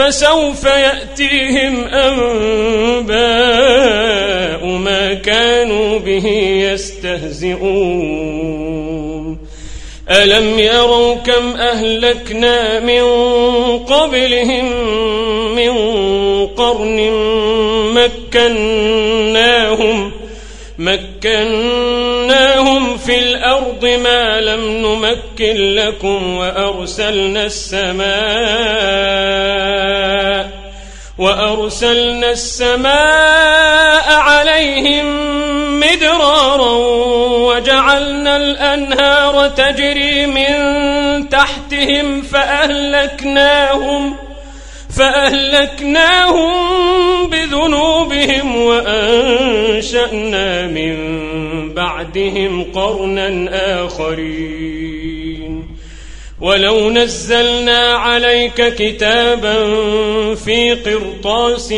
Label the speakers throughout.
Speaker 1: فسوف يأتيهم أنباء ما كانوا به يستهزئون ألم يروا كم أهلكنا من قبلهم من قرن مكناهم مكناهم في الأرض ما لم نمكن لكم وأرسلنا السماء وأرسلنا السماء عليهم مدرارا وجعلنا الأنهار تجري من تحتهم فأهلكناهم ۖ فأهلكناهم بذنوبهم وأنشأنا من بعدهم قرنا آخرين ولو نزلنا عليك كتابا في قرطاس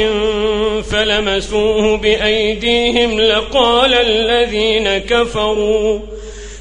Speaker 1: فلمسوه بأيديهم لقال الذين كفروا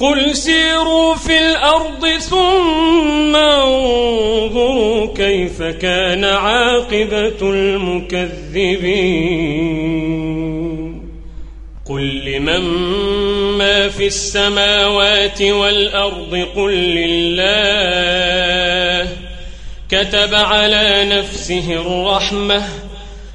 Speaker 1: قل سيروا في الأرض ثم انظروا كيف كان عاقبة المكذبين قل لمن ما في السماوات والأرض قل لله كتب على نفسه الرحمه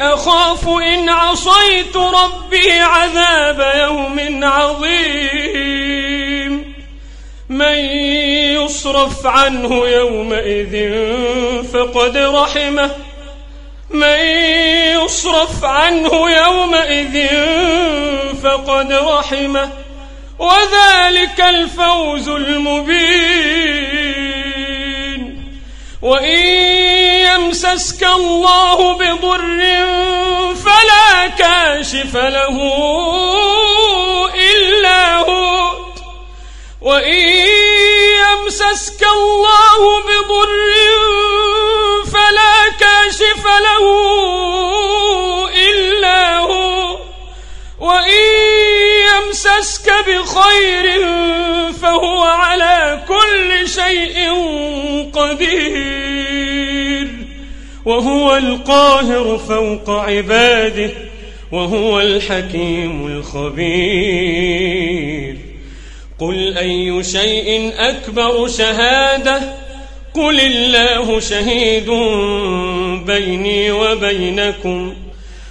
Speaker 1: أخاف إن عصيت ربي عذاب يوم عظيم من يصرف عنه يومئذ فقد رحمه من يصرف عنه يومئذ فقد رحمه وذلك الفوز المبين وإن يمسسك الله بضر فلا كاشف له إلا هو وإن يمسسك الله بضر فلا كاشف له إلا هو وإن يمسسك بخير فهو على كل شيء قدير وهو القاهر فوق عباده وهو الحكيم الخبير قل أي شيء أكبر شهادة قل الله شهيد بيني وبينكم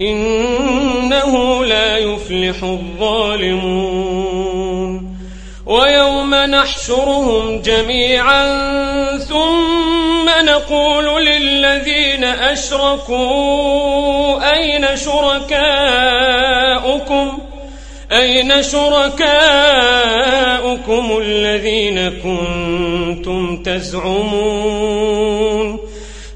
Speaker 1: إنه لا يفلح الظالمون ويوم نحشرهم جميعا ثم نقول للذين أشركوا أين شركاؤكم أين شركاؤكم الذين كنتم تزعمون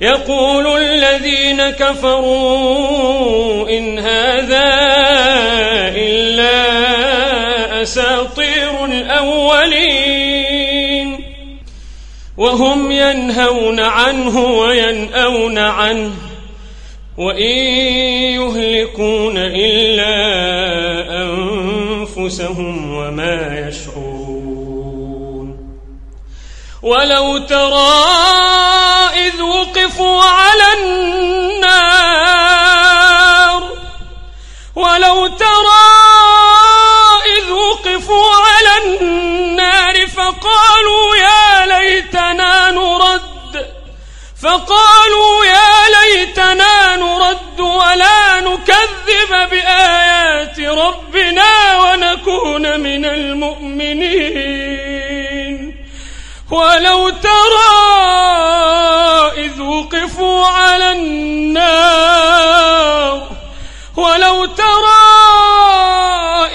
Speaker 1: يقول الذين كفروا إن هذا إلا أساطير الأولين وهم ينهون عنه وينأون عنه وإن يهلكون إلا أنفسهم وما يشعرون ولو ترى إذ وقفوا على النار ولو ترى إذ وقفوا على النار فقالوا يا ليتنا نرد فقالوا يا ليتنا نرد ولا نكذب بآيات ربنا ونكون من المؤمنين ولو ترى إذ وقفوا على النار ولو ترى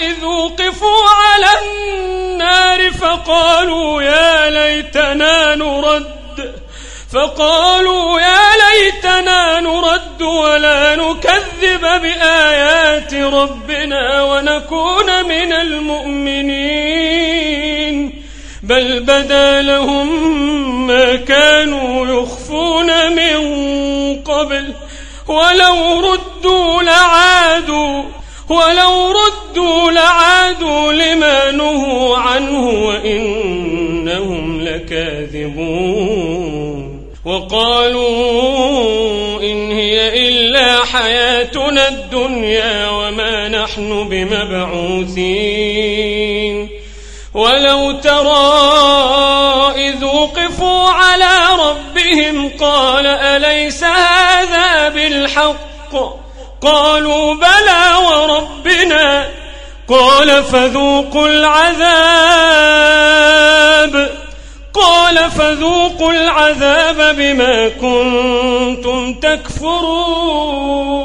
Speaker 1: إذ وقفوا على النار فقالوا يا ليتنا نرد فقالوا يا ليتنا نرد ولا نكذب بآيات ربنا ونكون من المؤمنين بل بدا لهم ما كانوا يخفون من قبل ولو ردوا لعادوا ولو ردوا لعادوا لما نهوا عنه وإنهم لكاذبون وقالوا إن هي إلا حياتنا الدنيا وما نحن بمبعوثين ولو ترى إذ وقفوا على ربهم قال أليس هذا بالحق قالوا بلى وربنا قال فذوقوا العذاب قال فذوقوا العذاب بما كنتم تكفرون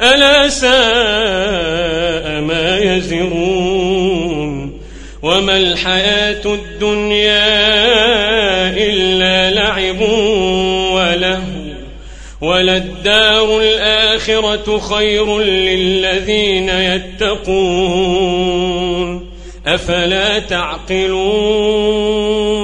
Speaker 1: ألا ساء ما يزرون وما الحياة الدنيا إلا لعب ولهو وللدار الآخرة خير للذين يتقون أفلا تعقلون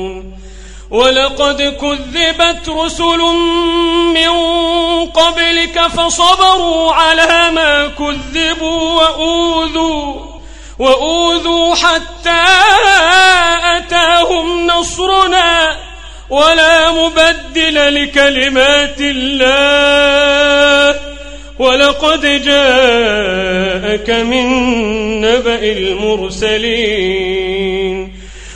Speaker 1: ولقد كذبت رسل من قبلك فصبروا على ما كذبوا وأوذوا وأوذوا حتى أتاهم نصرنا ولا مبدل لكلمات الله ولقد جاءك من نبأ المرسلين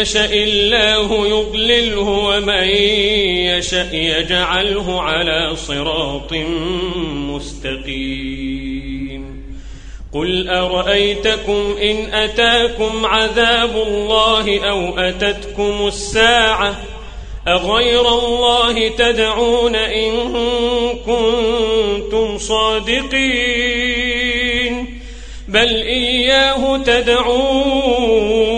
Speaker 1: يشأ الله يضلله ومن يشأ يجعله على صراط مستقيم قل أرأيتكم إن أتاكم عذاب الله أو أتتكم الساعة أغير الله تدعون إن كنتم صادقين بل إياه تدعون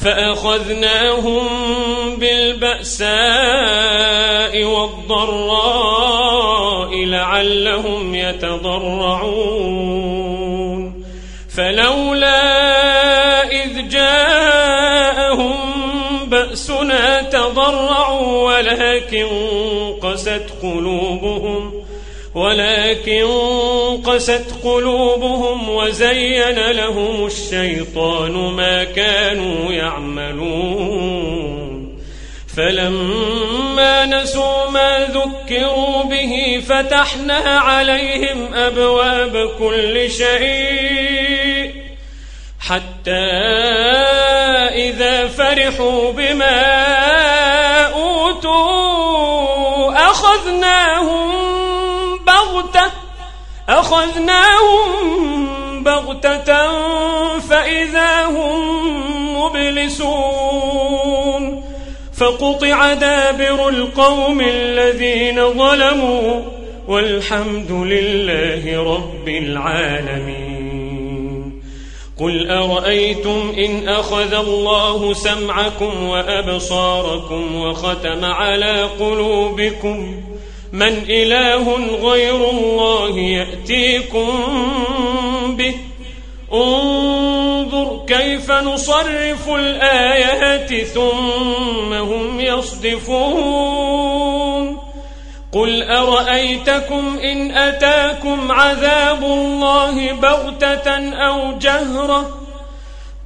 Speaker 1: فأخذناهم بالبأساء والضراء لعلهم يتضرعون فلولا إذ جاءهم بأسنا تضرعوا ولكن قست قلوبهم ولكن قست قلوبهم وزين لهم الشيطان ما كانوا يعملون فلما نسوا ما ذكروا به فتحنا عليهم أبواب كل شيء حتى إذا فرحوا بما أوتوا أخذناهم أخذناهم بغتة فإذا هم مبلسون فقطع دابر القوم الذين ظلموا والحمد لله رب العالمين قل أرأيتم إن أخذ الله سمعكم وأبصاركم وختم على قلوبكم من إله غير الله يأتيكم به انظر كيف نصرف الآيات ثم هم يصدفون قل أرأيتكم إن أتاكم عذاب الله بغتة أو جهرةً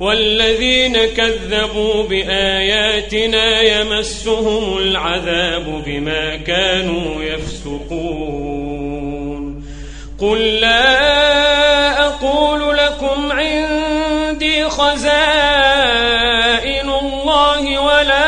Speaker 1: والذين كذبوا بآياتنا يمسهم العذاب بما كانوا يفسقون قل لا أقول لكم عندي خزائن الله ولا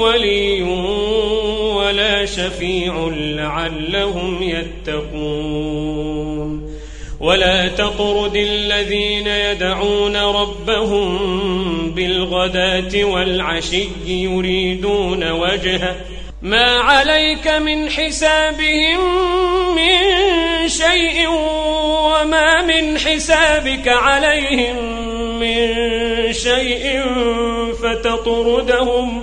Speaker 1: ولي ولا شفيع لعلهم يتقون ولا تطرد الذين يدعون ربهم بالغداة والعشي يريدون وجهه ما عليك من حسابهم من شيء وما من حسابك عليهم من شيء فتطردهم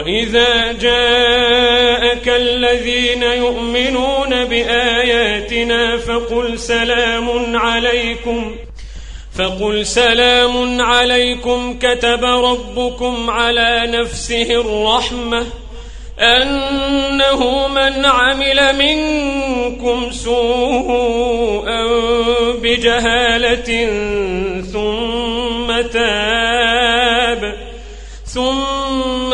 Speaker 1: وإذا جاءك الذين يؤمنون بآياتنا فقل سلام عليكم فقل سلام عليكم كتب ربكم على نفسه الرحمة أنه من عمل منكم سوءا بجهالة ثم تاب ثم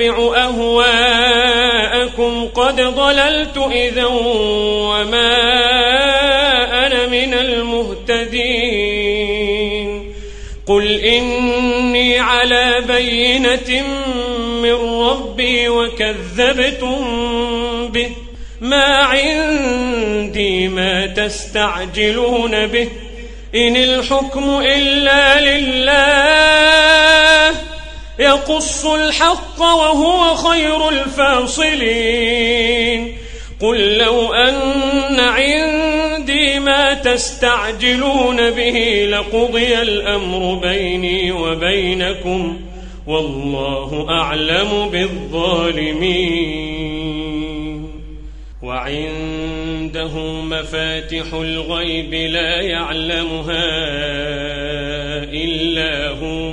Speaker 1: أتبع أهواءكم قد ضللت إذا وما أنا من المهتدين قل إني على بينة من ربي وكذبتم به ما عندي ما تستعجلون به إن الحكم إلا لله يقص الحق وهو خير الفاصلين قل لو أن عندي ما تستعجلون به لقضي الأمر بيني وبينكم والله أعلم بالظالمين وعنده مفاتح الغيب لا يعلمها إلا هو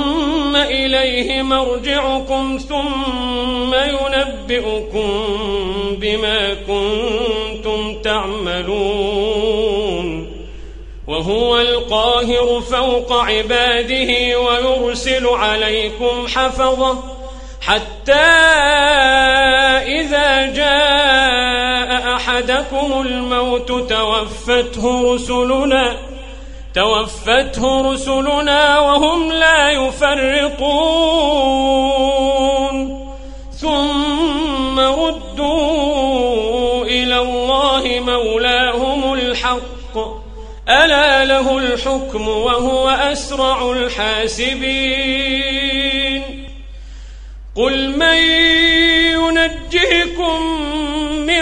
Speaker 1: إليه مرجعكم ثم ينبئكم بما كنتم تعملون وهو القاهر فوق عباده ويرسل عليكم حفظه حتى إذا جاء أحدكم الموت توفته رسلنا توفته رسلنا وهم لا يفرقون ثم ردوا إلى الله مولاهم الحق ألا له الحكم وهو أسرع الحاسبين قل من ينجيكم من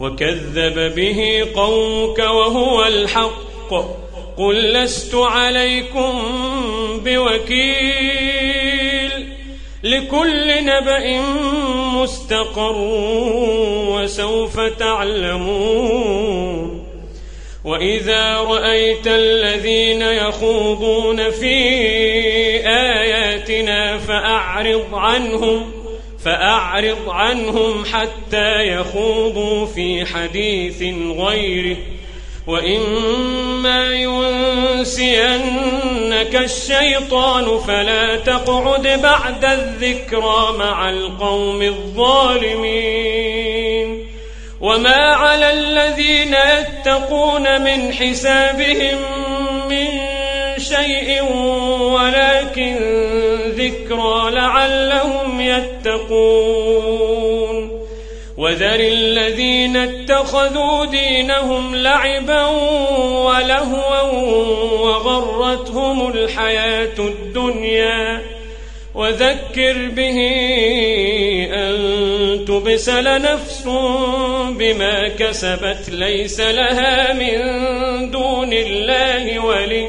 Speaker 1: وكذب به قومك وهو الحق قل لست عليكم بوكيل لكل نبأ مستقر وسوف تعلمون وإذا رأيت الذين يخوضون في آياتنا فأعرض عنهم فأعرض عنهم حتى يخوضوا في حديث غيره وإما ينسينك الشيطان فلا تقعد بعد الذكرى مع القوم الظالمين وما على الذين يتقون من حسابهم من شيء ولكن الذكرى لعلهم يتقون وذر الذين اتخذوا دينهم لعبا ولهوا وغرتهم الحياة الدنيا وذكر به أن تبسل نفس بما كسبت ليس لها من دون الله ولي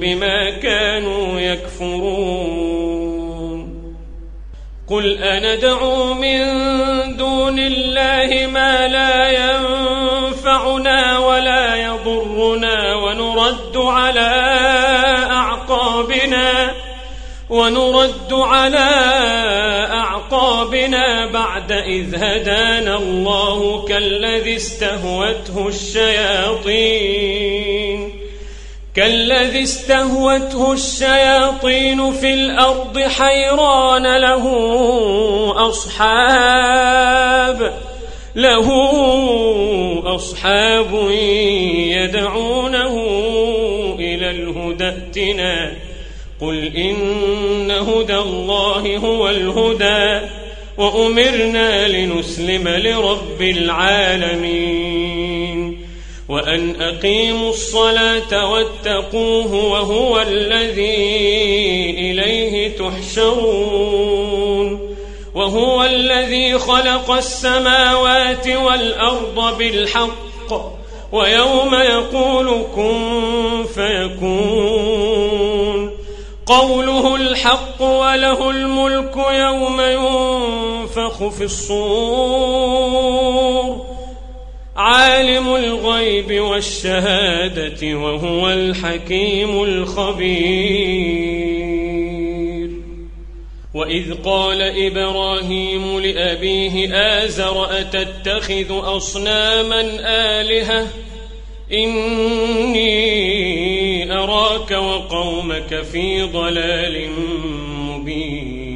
Speaker 1: بما كانوا يكفرون قل أندعو من دون الله ما لا ينفعنا ولا يضرنا ونرد على أعقابنا ونرد على أعقابنا بعد إذ هدانا الله كالذي استهوته الشياطين كالذي استهوته الشياطين في الأرض حيران له أصحاب له أصحاب يدعونه إلى الهدى ائتنا قل إن هدى الله هو الهدى وأمرنا لنسلم لرب العالمين وأن أقيموا الصلاة واتقوه وهو الذي إليه تحشرون وهو الذي خلق السماوات والأرض بالحق ويوم يقول كن فيكون قوله الحق وله الملك يوم ينفخ في الصور عالم الغيب والشهادة وهو الحكيم الخبير وإذ قال إبراهيم لأبيه آزر أتتخذ أصناما آلهة إني أراك وقومك في ضلال مبين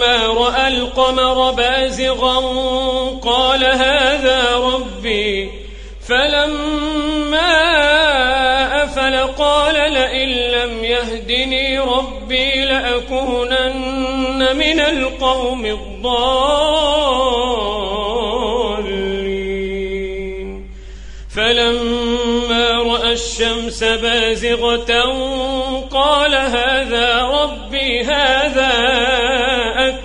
Speaker 1: فلما رأى القمر بازغا قال هذا ربي فلما أفل قال لئن لم يهدني ربي لأكونن من القوم الضالين فلما رأى الشمس بازغة قال هذا ربي هذا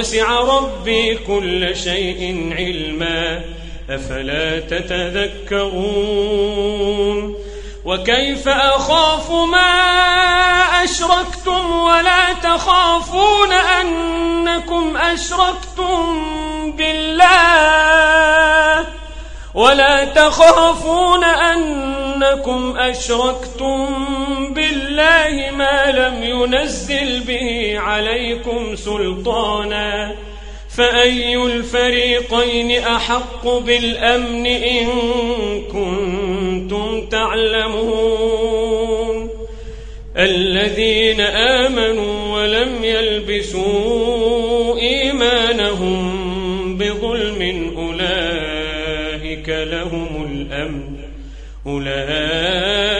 Speaker 1: وسع ربي كل شيء علما أفلا تتذكرون وكيف أخاف ما أشركتم ولا تخافون أنكم أشركتم بالله ولا تخافون أنكم أشركتم الله ما لم ينزل به عليكم سلطانا فأي الفريقين أحق بالأمن إن كنتم تعلمون الذين آمنوا ولم يلبسوا إيمانهم بظلم أولئك لهم الأمن أولئك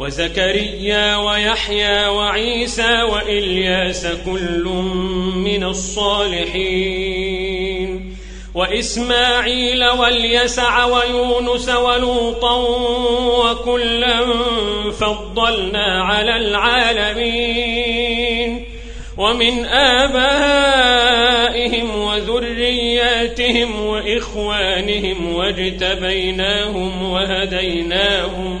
Speaker 1: وزكريا ويحيى وعيسى وإلياس كل من الصالحين وإسماعيل واليسع ويونس ولوطا وكلا فضلنا على العالمين ومن آبائهم وذرياتهم وإخوانهم واجتبيناهم وهديناهم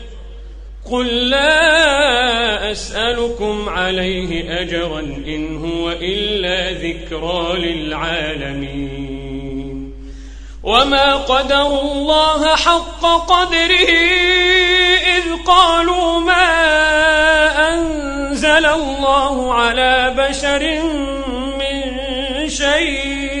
Speaker 1: قل لا أسألكم عليه أجرا إن هو إلا ذكرى للعالمين وما قدر الله حق قدره إذ قالوا ما أنزل الله على بشر من شيء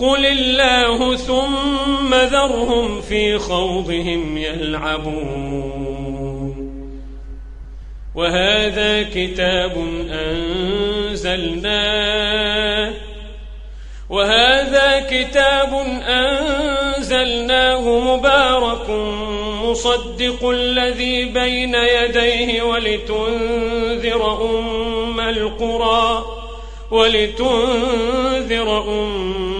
Speaker 1: قل الله ثم ذرهم في خوضهم يلعبون وهذا كتاب أنزلناه وهذا كتاب أنزلناه مبارك مصدق الذي بين يديه ولتنذر أم القرى ولتنذر أم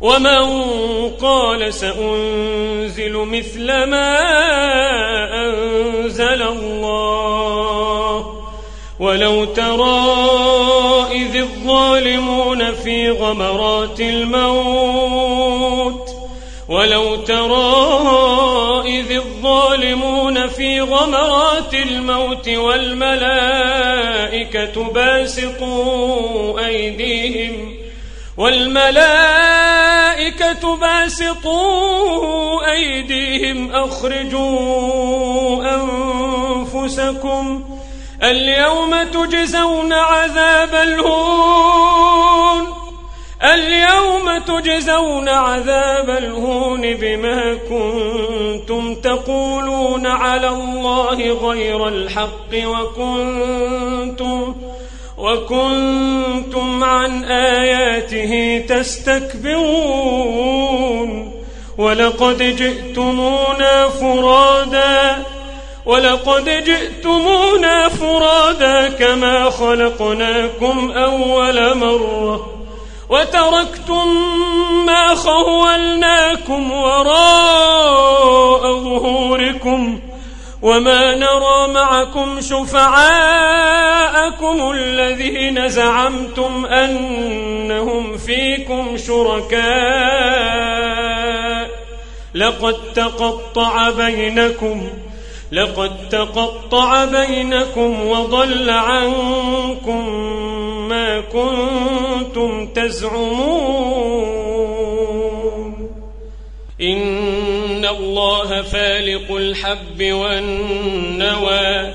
Speaker 1: ومن قال سأنزل مثل ما أنزل الله ولو ترى إذ الظالمون في غمرات الموت ولو ترى إذ الظالمون في غمرات الموت والملائكة باسطوا أيديهم والملائكة الملائكة باسطوا أيديهم أخرجوا أنفسكم اليوم تجزون عذاب الهون اليوم تجزون عذاب الهون بما كنتم تقولون على الله غير الحق وكنتم وكنتم عن آياته تستكبرون ولقد جئتمونا فرادا ولقد جئتمونا فرادا كما خلقناكم أول مرة وتركتم ما خولناكم وراء ظهوركم وما نرى معكم شفعاء ربكم الذين زعمتم أنهم فيكم شركاء لقد تقطع بينكم لقد تقطع بينكم وضل عنكم ما كنتم تزعمون إن الله فالق الحب والنوى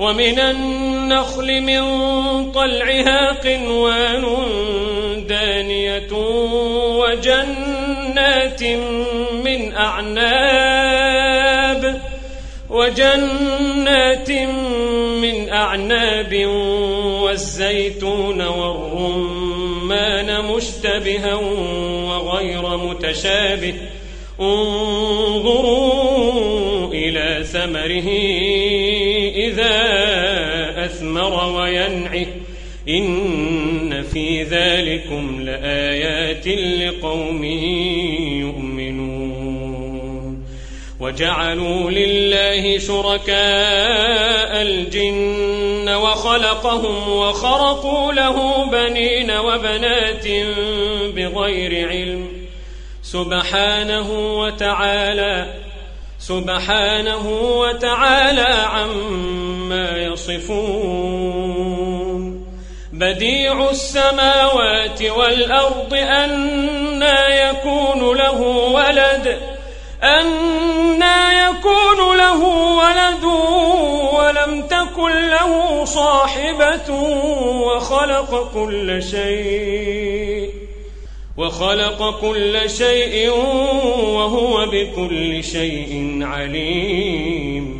Speaker 1: ومن النخل من طلعها قنوان دانية وجنات من أعناب وجنات من أعناب والزيتون والرمان مشتبها وغير متشابه انظروا إلى ثمره إذا أثمر وينعه إن في ذلكم لآيات لقوم يؤمنون وجعلوا لله شركاء الجن وخلقهم وخرقوا له بنين وبنات بغير علم سبحانه وتعالى سبحانه وتعالى عما ما يصفون بديع السماوات والأرض أنا يكون له ولد أنا يكون له ولد ولم تكن له صاحبة وخلق كل شيء وخلق كل شيء وهو بكل شيء عليم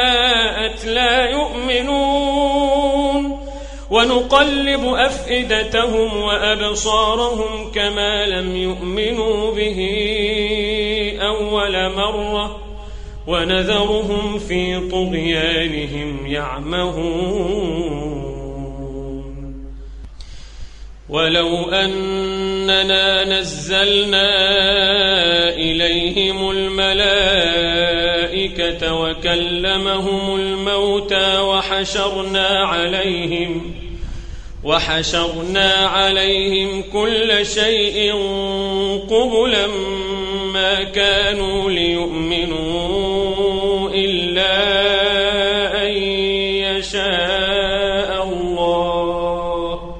Speaker 1: ونقلب أفئدتهم وأبصارهم كما لم يؤمنوا به أول مرة ونذرهم في طغيانهم يعمهون ولو أننا نزلنا إليهم الملائكة وكلمهم الموتى وحشرنا عليهم وحشرنا عليهم كل شيء قبلا ما كانوا ليؤمنوا إلا أن يشاء الله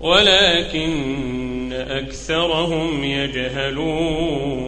Speaker 1: ولكن أكثرهم يجهلون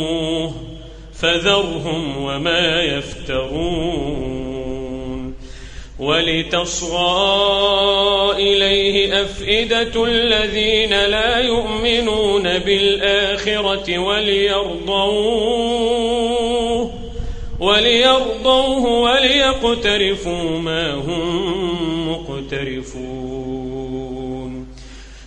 Speaker 1: فذرهم وما يفترون ولتصغى إليه أفئدة الذين لا يؤمنون بالآخرة وليرضوه وليرضوه وليقترفوا ما هم مقترفون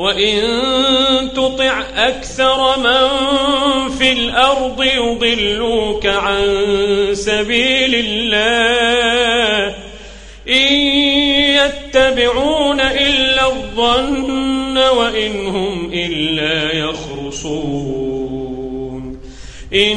Speaker 1: وإن تطع أكثر من في الأرض يضلوك عن سبيل الله إن يتبعون إلا الظن وإن هم إلا يخرصون إن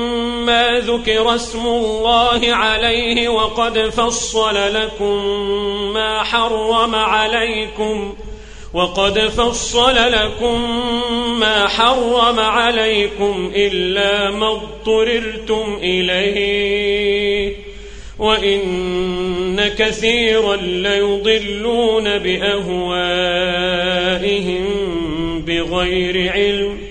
Speaker 1: ذكر اسم الله عليه وقد فصل لكم ما حرم عليكم وقد فصل لكم ما حرم عليكم إلا ما اضطررتم إليه وإن كثيرا ليضلون بأهوائهم بغير علم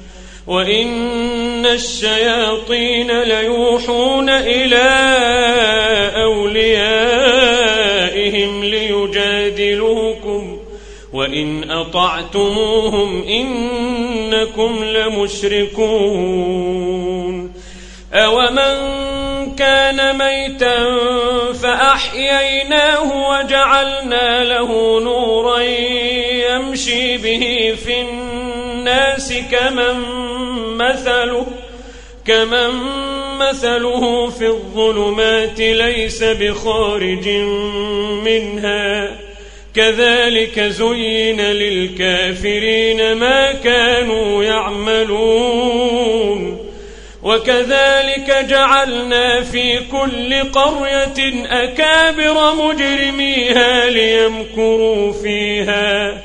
Speaker 1: وإن الشياطين ليوحون إلى أوليائهم ليجادلوكم وإن أطعتموهم إنكم لمشركون أومن كان ميتا فأحييناه وجعلنا له نورا يمشي به في النار الناس كمن مثله كمن مثله في الظلمات ليس بخارج منها كذلك زين للكافرين ما كانوا يعملون وكذلك جعلنا في كل قرية أكابر مجرميها ليمكروا فيها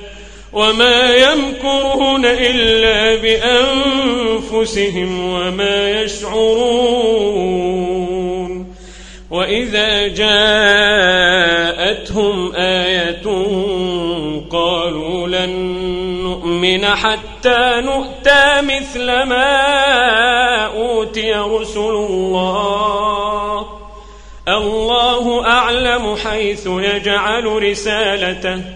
Speaker 1: وما يمكرون إلا بأنفسهم وما يشعرون وإذا جاءتهم آية قالوا لن نؤمن حتى نؤتى مثل ما أوتي رسل الله الله أعلم حيث يجعل رسالته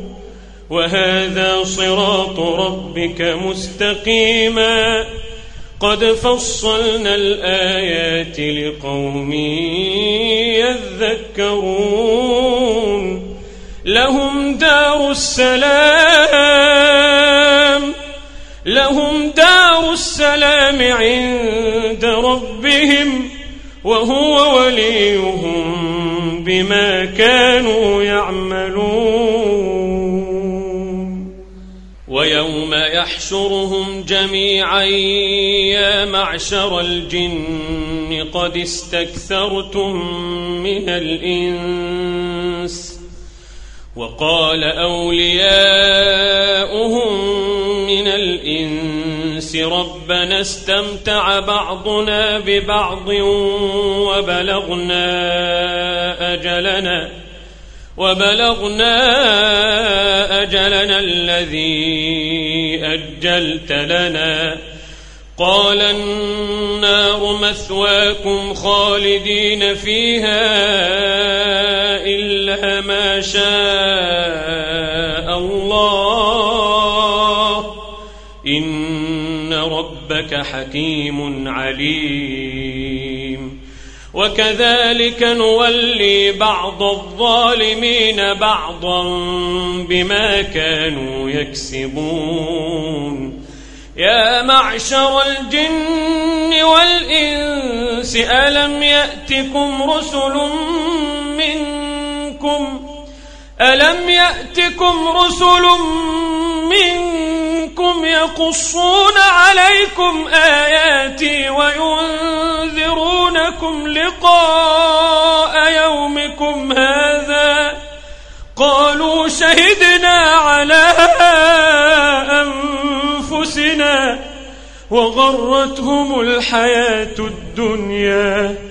Speaker 1: وهذا صراط ربك مستقيما قد فصلنا الآيات لقوم يذكرون لهم دار السلام لهم دار السلام عند ربهم وهو وليهم بما كانوا يعملون يحشرهم جميعا يا معشر الجن قد استكثرتم من الإنس وقال أولياؤهم من الإنس ربنا استمتع بعضنا ببعض وبلغنا أجلنا وبلغنا أجلنا الذي أجلت لنا قال النار مثواكم خالدين فيها إلا ما شاء الله إن ربك حكيم عليم وكذلك نولي بعض الظالمين بعضا بما كانوا يكسبون يا معشر الجن والإنس ألم يأتكم رسل منكم ألم يأتكم رسل منكم ربكم يقصون عليكم آياتي وينذرونكم لقاء يومكم هذا قالوا شهدنا على أنفسنا وغرتهم الحياة الدنيا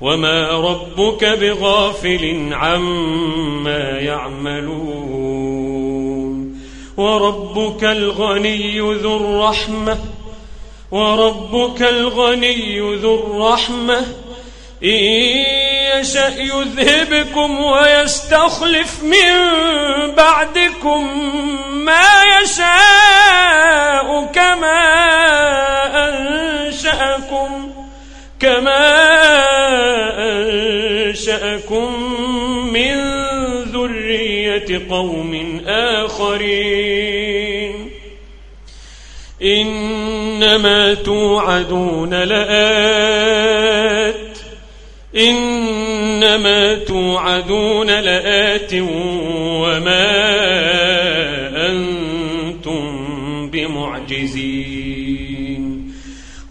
Speaker 1: وما ربك بغافل عما يعملون وربك الغني ذو الرحمة وربك الغني ذو الرحمة إن يشأ يذهبكم ويستخلف من بعدكم ما يشاء كما أنشأكم كما أنشأكم أنشأكم من ذرية قوم آخرين إنما توعدون لآت إنما توعدون لآت وما أنتم بمعجزين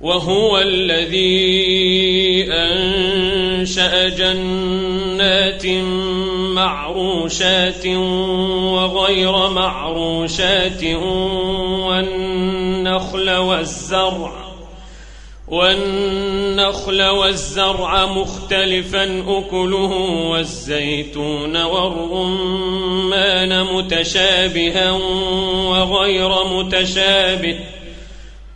Speaker 1: وهو الذي أنشأ جنات معروشات وغير معروشات والنخل والزرع والنخل والزرع مختلفا أكله والزيتون والرمان متشابها وغير متشابه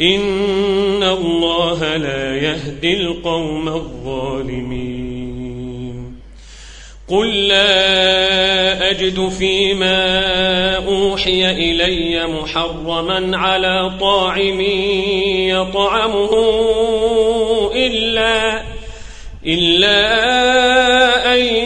Speaker 1: إن الله لا يهدي القوم الظالمين قل لا أجد فيما أوحي إلي محرما على طاعم يطعمه إلا إلا أن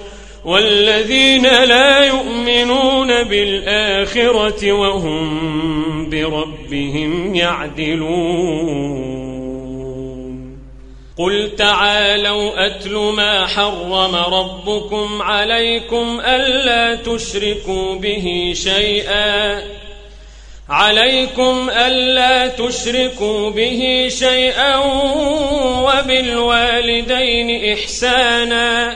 Speaker 1: والذين لا يؤمنون بالآخرة وهم بربهم يعدلون قل تعالوا أتل ما حرم ربكم عليكم ألا تشركوا به شيئا عليكم ألا تشركوا به شيئا وبالوالدين إحساناً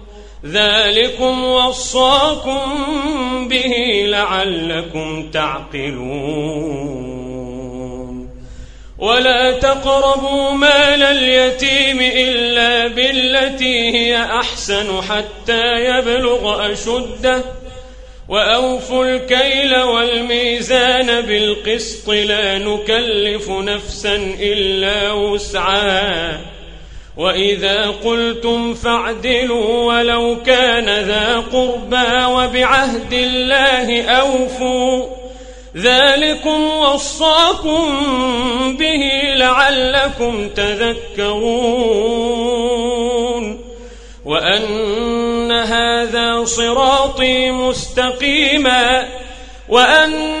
Speaker 1: ذلكم وصاكم به لعلكم تعقلون ولا تقربوا مال اليتيم إلا بالتي هي أحسن حتى يبلغ أشده وأوفوا الكيل والميزان بالقسط لا نكلف نفسا إلا وسعها وإذا قلتم فاعدلوا ولو كان ذا قربى وبعهد الله أوفوا ذلكم وصاكم به لعلكم تذكرون وأن هذا صراطي مستقيما وأن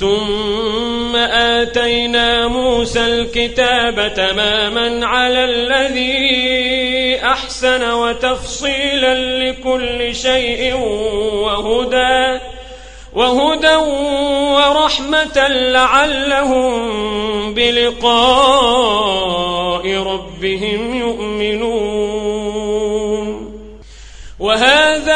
Speaker 1: ثم آتينا موسى الكتاب تماما على الذي أحسن وتفصيلا لكل شيء وهدى وهدى ورحمة لعلهم بلقاء ربهم يؤمنون وهذا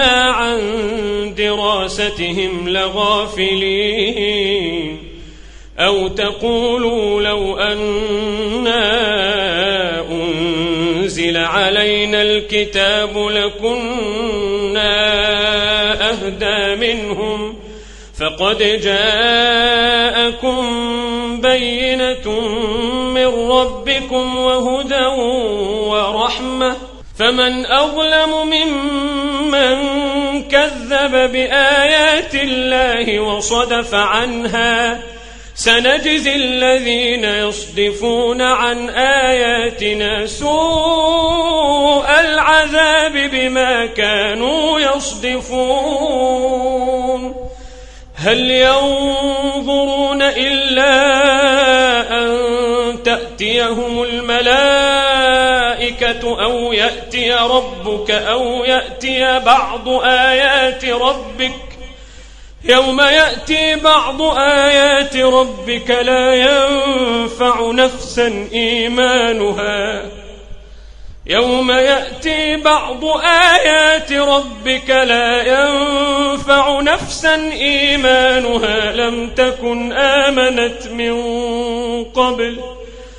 Speaker 1: عن دراستهم لغافلين أو تقولوا لو أنا أنزل علينا الكتاب لكنا أهدى منهم فقد جاءكم بينة من ربكم وهدى ورحمة فمن أظلم ممن من كذب بآيات الله وصدف عنها سنجزي الذين يصدفون عن آياتنا سوء العذاب بما كانوا يصدفون هل ينظرون إلا أن تأتيهم الملائكة أو يأتي ربك أو يأتي بعض آيات ربك يوم يأتي بعض آيات ربك لا ينفع نفسا إيمانها يوم يأتي بعض آيات ربك لا ينفع نفسا إيمانها لم تكن آمنت من قبل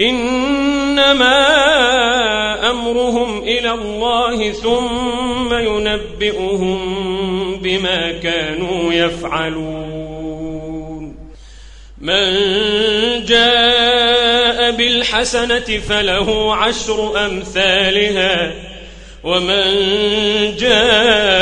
Speaker 1: إنما أمرهم إلى الله ثم ينبئهم بما كانوا يفعلون من جاء بالحسنة فله عشر أمثالها ومن جاء